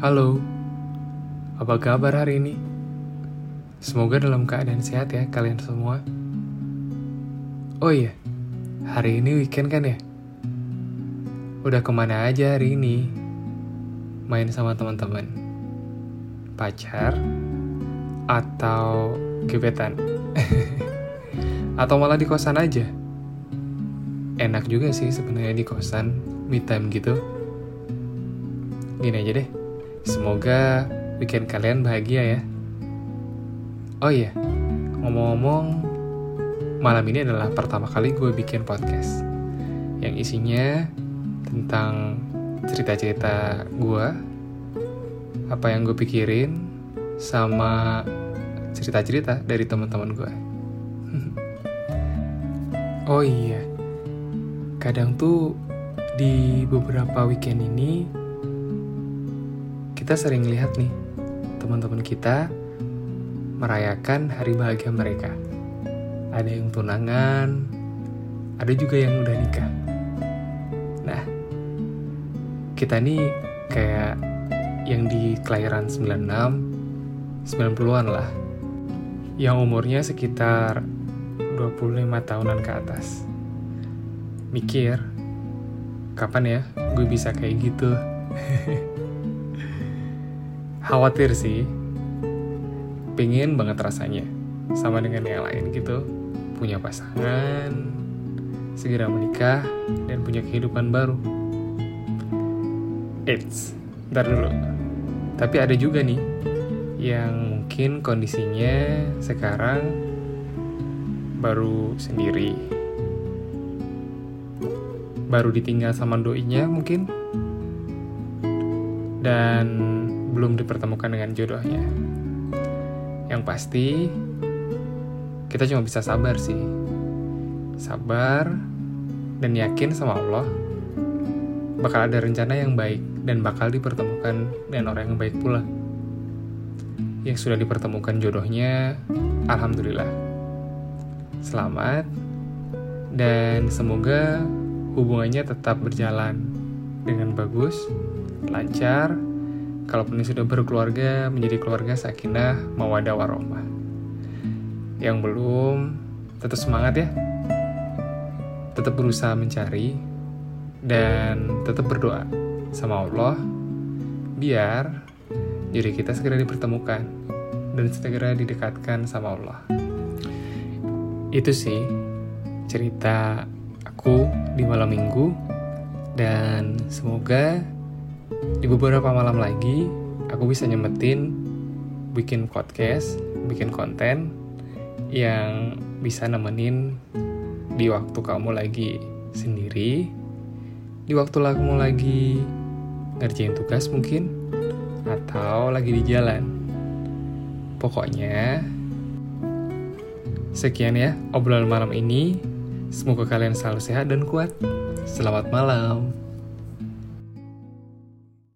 Halo, apa kabar hari ini? Semoga dalam keadaan sehat ya kalian semua. Oh iya, hari ini weekend kan ya? Udah ke mana aja hari ini? Main sama teman-teman? Pacar? Atau gebetan? Atau malah di kosan aja? Enak juga sih sebenarnya di kosan, me time gitu. Gini aja deh, semoga weekend kalian bahagia ya. Oh iya, ngomong-ngomong, malam ini adalah pertama kali gue bikin podcast yang isinya tentang cerita-cerita gue, apa yang gue pikirin, sama cerita-cerita dari teman-teman gue. oh iya, kadang tuh di beberapa weekend ini kita sering lihat nih teman-teman kita merayakan hari bahagia mereka. Ada yang tunangan, ada juga yang udah nikah. Nah, kita nih kayak yang di kelahiran 96, 90-an lah. Yang umurnya sekitar 25 tahunan ke atas. Mikir, kapan ya gue bisa kayak gitu? khawatir sih. Pengen banget rasanya sama dengan yang lain gitu. Punya pasangan segera menikah dan punya kehidupan baru. Eits, ntar dulu. Tapi ada juga nih yang mungkin kondisinya sekarang baru sendiri. Baru ditinggal sama doinya mungkin. Dan belum dipertemukan dengan jodohnya. Yang pasti, kita cuma bisa sabar sih. Sabar dan yakin sama Allah bakal ada rencana yang baik dan bakal dipertemukan dengan orang yang baik pula. Yang sudah dipertemukan jodohnya, Alhamdulillah. Selamat dan semoga hubungannya tetap berjalan dengan bagus, lancar, kalaupun sudah berkeluarga menjadi keluarga sakinah mawadah warohmah yang belum tetap semangat ya. Tetap berusaha mencari dan tetap berdoa sama Allah biar diri kita segera dipertemukan dan segera didekatkan sama Allah. Itu sih cerita aku di malam minggu dan semoga di beberapa malam lagi aku bisa nyemetin bikin podcast, bikin konten yang bisa nemenin di waktu kamu lagi sendiri, di waktu kamu lagi ngerjain tugas mungkin, atau lagi di jalan. Pokoknya, sekian ya obrolan malam ini. Semoga kalian selalu sehat dan kuat. Selamat malam.